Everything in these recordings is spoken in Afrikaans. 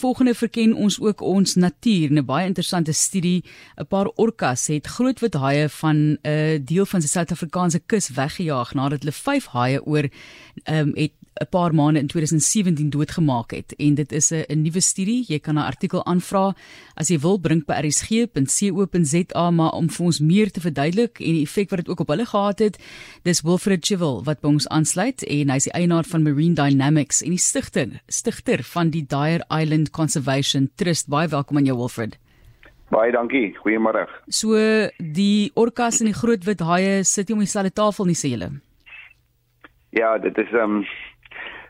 volgende verken ons ook ons natuur. 'n Baie interessante studie. 'n Paar orkas het groot wit haie van 'n uh, deel van die Suid-Afrikaanse kus weggejaag nadat hulle 5 haie oor um, het 'n paar maande in 2017 doodgemaak het en dit is 'n nuwe studie. Jy kan 'n artikel aanvra as jy wil bring by rsg.co.za maar om vir ons meer te verduidelik en die effek wat dit ook op hulle gehad het. Dis Wilfred Chivel wat by ons aansluit en hy's die eienaar van Marine Dynamics en die stigter stigter van die Dyer Island Conservation Trust. Baie welkom aan jou Wilfred. Baie dankie. Goeiemôre. So die orkas en die groot wit haie sit nie om dieselfde tafel nie sê julle. Ja, dit is ehm um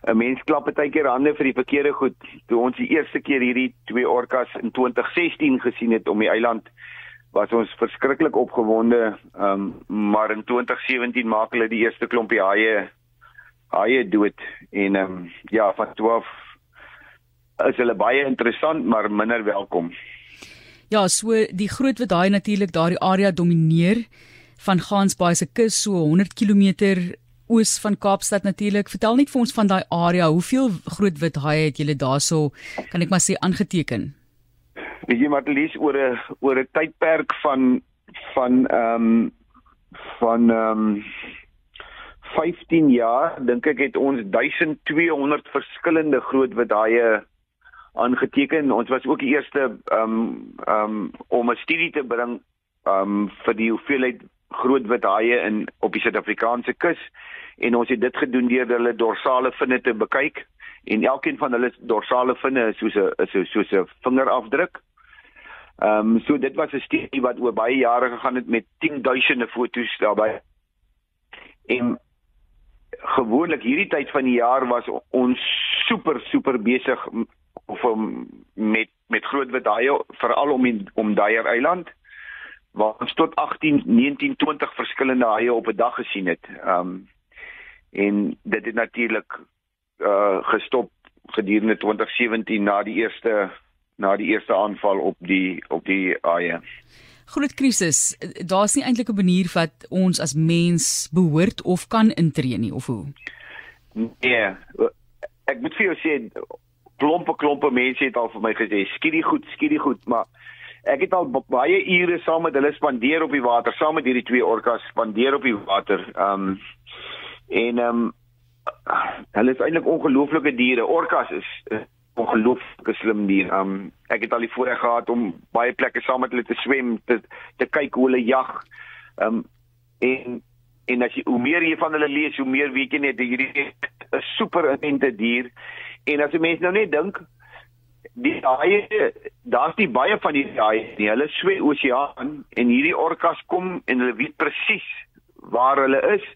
'n mens klap baie keer hande vir die verkeerde goed. Toe ons die eerste keer hierdie twee orkas in 2016 gesien het om die eiland was ons verskriklik opgewonde. Ehm um, maar in 2017 maak hulle die eerste klompie haie haie dood en ehm um, ja, van 12 is hulle baie interessant maar minder welkom. Ja, so die groot wat daai natuurlik daardie area domineer van Gansbaai se kus so 100 km oos van Kaapstad natuurlik. Vertel net vir ons van daai area. Hoeveel groot wit haie het julle daarso kan ek maar sê aangeteken? Weet jy maar lees oor 'n oor 'n tydperk van van ehm um, van ehm um, 15 jaar dink ek het ons 1200 verskillende groot wit haie aangeteken. Ons was ook die eerste ehm um, ehm um, om 'n studie te bring ehm um, vir die hoeveelheid groot wit haie in op die Suid-Afrikaanse kus en ons het dit gedoen deur hulle dorsale vinne te bekyk en elkeen van hulle dorsale vinne is soos 'n is soos 'n vingerafdruk. Ehm um, so dit was 'n studie wat oor baie jare gegaan het met 10000 foto's daarbey. En gewoonlik hierdie tyd van die jaar was ons super super besig of um, met met groot wit haie veral om in, om Dyer Eiland waar ons tot 18 19 20 verskillende haie op 'n dag gesien het. Ehm um, en dit het natuurlik uh gestop gedurende 2017 na die eerste na die eerste aanval op die op die haie. Groot krisis. Daar's nie eintlik 'n manier wat ons as mens behoort of kan intree nie of hoe? Nee. Ek moet vir jou sê klompe klompe mense het al vir my gesê skiet die goed, skiet die goed, maar ek het al baie ure saam met hulle spandeer op die water, saam met hierdie twee orkas spandeer op die water. Ehm um, en ehm um, hulle is eintlik ongelooflike diere. Orkas is ongelooflike slim diere. Ehm um, ek het al die voorreg gehad om baie plekke saam met hulle te swem, te te kyk hoe hulle jag. Ehm um, en en as jy hoe meer jy van hulle lees, hoe meer weet jy net hierdie is 'n super intente dier. En as jy mense nou net dink die haie daar's nie baie van die haie nie. Hulle swem oseaan en hierdie orkas kom en hulle weet presies waar hulle is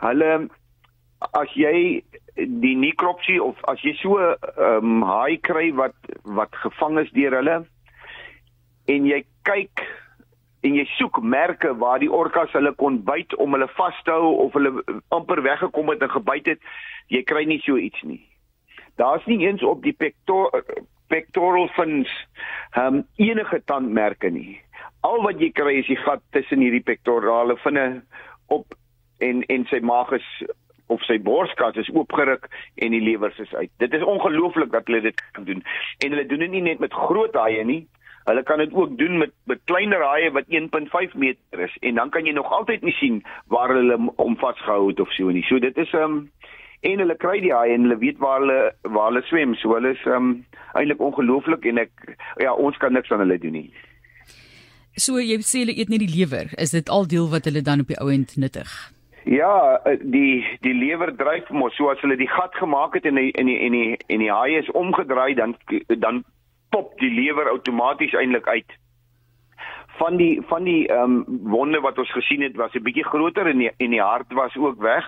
hulle as jy die nikropsie of as jy so 'n um, haai kry wat wat gevang is deur hulle en jy kyk en jy soek merke waar die orkas hulle kon byt om hulle vas te hou of hulle amper weggekom het en gebyt het jy kry nie so iets nie daar's nie eens op die pector pectoral fins um, enige tandmerke nie al wat jy kry is die gat tussen hierdie pectorale vinne op en en sy maag is of sy borskas is oopgeruk en die lewers is uit. Dit is ongelooflik dat hulle dit kan doen. En hulle doen dit nie net met groot haie nie. Hulle kan dit ook doen met met kleiner haie wat 1.5 meter is en dan kan jy nog altyd nie sien waar hulle hom vasgehou het of so nie. So dit is um en hulle kry die haie en hulle weet waar hulle waar hulle swem. So hulle is um eintlik ongelooflik en ek ja, ons kan niks aan hulle doen nie. So jy sê hulle eet net die lewer. Is dit al deel wat hulle dan op die ou end nuttig? Ja, eh, die die lewer dryf mos so as hulle die gat gemaak het en die en die en die en die haai is omgedraai dan dan pop die lewer outomaties eintlik uit. Van die van die ehm um, wonde wat ons gesien het was 'n bietjie groter en die, en die hart was ook weg.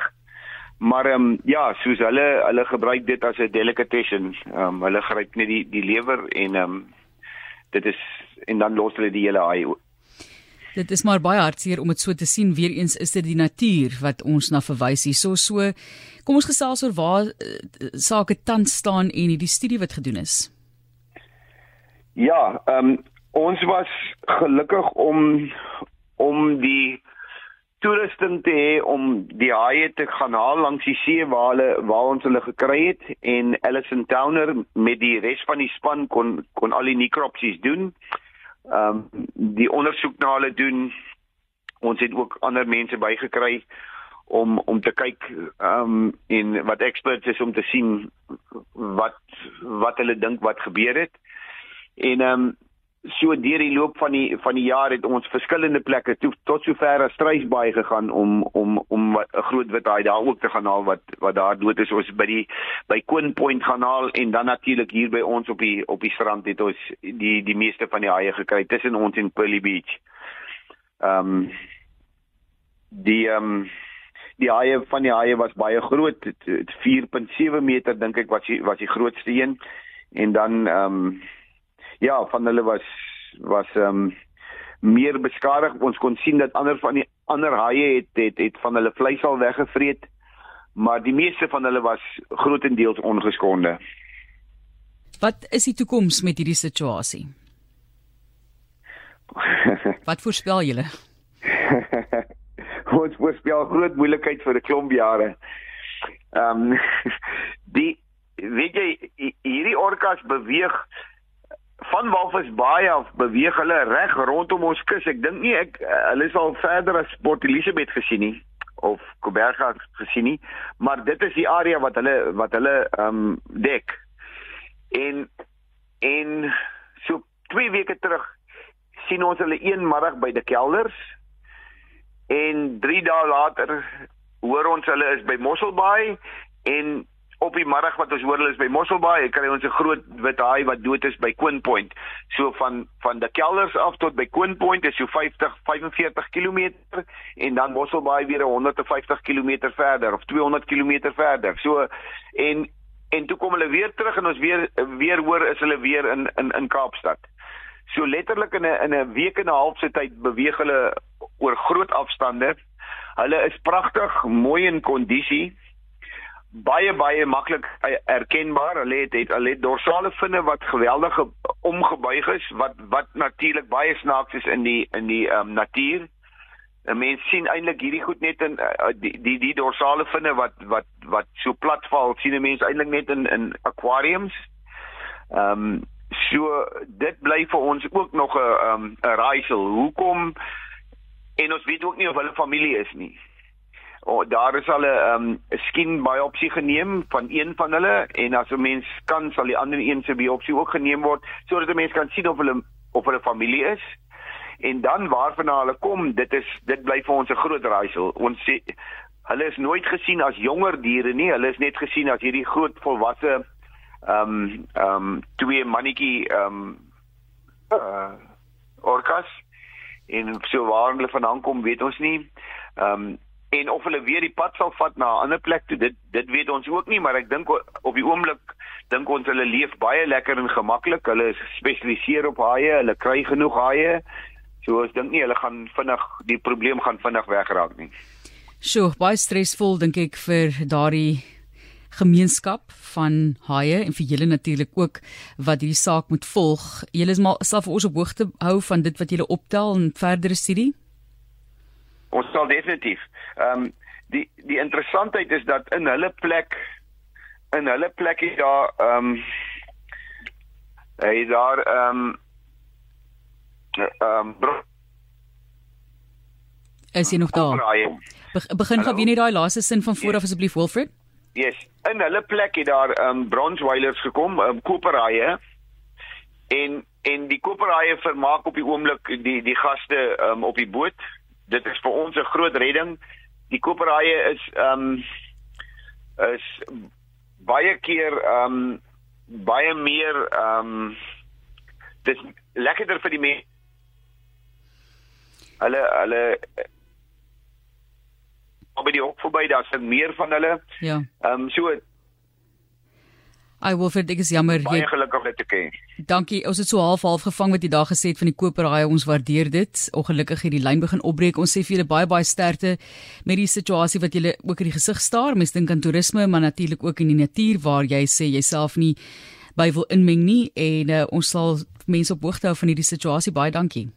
Maar ehm um, ja, soos hulle hulle gebruik dit as 'n delicatessen. Ehm um, hulle gryp net die die lewer en ehm um, dit is en dan los hulle die hele haai Dit is maar baie hartseer om dit so te sien. Weereens is dit die natuur wat ons na verwys hier. So so kom ons gesels oor waar uh, sake tans staan en hierdie studie wat gedoen is. Ja, ehm um, ons was gelukkig om om die toerusting te hê om die haie te gaan haal langs die see waar hulle waar ons hulle gekry het en Allison Towner met die res van die span kon kon al die necropsies doen. Ehm um, die ondersoek na hulle doen. Ons het ook ander mense bygekry om om te kyk ehm um, en wat experts is om te sien wat wat hulle dink wat gebeur het. En ehm um, so deur die loop van die van die jaar het ons verskillende plekke to, tot sover as Struisbaai gegaan om om om 'n groot wit haai daar ook te gaan haal wat wat daar dood is ons by die by Queen Point gaan haal en dan natuurlik hier by ons op die op die strand het ons die die meeste van die haie gekry tussen ons en Pearly Beach. Ehm um, die ehm um, die haie van die haie was baie groot 4.7 meter dink ek was die was die grootste een en dan ehm um, ja, van hulle was was ehm um, meer beskadig. Ons kon sien dat ander van die ander haie het het het van hulle vleis al weggevreet, maar die meeste van hulle was grootendeels ongeskonde. Wat is die toekoms met hierdie situasie? Wat voorspel julle? Ons voorspel groot moeilikheid vir 'n klomp jare. Ehm um, die weet jy hierdie orkas beweeg van Walvis Baai af beweeg hulle reg rondom ons kus. Ek dink nie ek eh, hulle sal verder as Port Elizabeth gesien nie of Koberga gesien nie, maar dit is die area wat hulle wat hulle ehm um, dek. En en so 2 weke terug sien ons hulle een middag by die kelders en 3 dae later hoor ons hulle is by Mosselbaai en op die middag wat ons hoor hulle is by Mosselbaai, kry ons 'n groot wit haai wat dood is by Queen Point. So van van die kelders af tot by Queen Point is so 50 45 km en dan Mosselbaai weer 150 km verder of 200 km verder. So en en toe kom hulle weer terug en ons weer weer hoor is hulle weer in in in Kaapstad. So letterlik in 'n in 'n week en 'n half se tyd beweeg hulle oor groot afstande. Hulle is pragtig, mooi in kondisie baie baie maklik erkenbaar. Hulle het het hulle het dorsale vinne wat geweldig omgebuig is wat wat natuurlik baie snaaks is in die in die um, natuur. 'n Mens sien eintlik hierdie goed net in uh, die die die dorsale vinne wat wat wat so plat val, sien 'n mens eintlik net in in aquariums. Ehm um, so dit bly vir ons ook nog 'n ehm um, 'n raaisel. Hoekom en ons weet ook nie of hulle familie is nie. Oh, daar is al 'n um, skien biopsie geneem van een van hulle en as 'n mens kan sal die ander een se biopsie ook geneem word sodat 'n mens kan sien of hulle of hulle familie is. En dan waarvan hulle kom, dit is dit bly vir ons 'n groot raaisel. Ons sê hulle is nooit gesien as jonger diere nie, hulle is net gesien as hierdie groot volwasse ehm um, ehm um, twee mannetjie ehm um, uh orkas en so waar hulle vandaan kom, weet ons nie. Ehm um, en of hulle weer die pad sal vat na 'n ander plek toe dit dit weet ons ook nie maar ek dink op die oomblik dink ons hulle leef baie lekker en gemaklik hulle spesialiseer op haie hulle kry genoeg haie so ek dink nie hulle gaan vinnig die probleem gaan vinnig wegraak nie Sjoe baie stresvol dink ek vir daardie gemeenskap van haie en vir julle natuurlik ook wat hierdie saak moet volg. Julle is maar self vir ons op hoogte hou van dit wat julle optel en verdere studie. Ons sal definitief. Ehm um, die die interessantheid is dat in hulle plek in hulle plek is daar ehm um, hy daar ehm um, ehm um, Is jy nog daar? Be begin gou weer net daai laaste sin van voor af asseblief Wilfred. Yes, in hulle plek het daar ehm um, bronzewilers gekom, ehm um, koperhaie en en die koperhaie vermaak op die oomblik die die gaste ehm um, op die boot dit is vir ons 'n groot redding. Die koperhaie is ehm um, is baie keer ehm um, baie meer ehm um, dis lekkerder vir die mense. Hulle hulle op die hoek verby daar's meer van hulle. Ja. Ehm um, so Ai Wilfred, ek is jammer jy Baie gelukkig om dit te ken. Dankie. Ons het so half half gevang met die dag gesê van die koperhaai. Ons waardeer dit. Ongelukkig het die lyn begin opbreek. Ons sê vir julle baie baie sterkte met die situasie wat julle ook in die gesig staar. Mens dink aan toerisme, maar natuurlik ook in die natuur waar jy sê jouself nie by wil inmeng nie en uh, ons sal mense op hoogte hou van hierdie situasie. Baie dankie.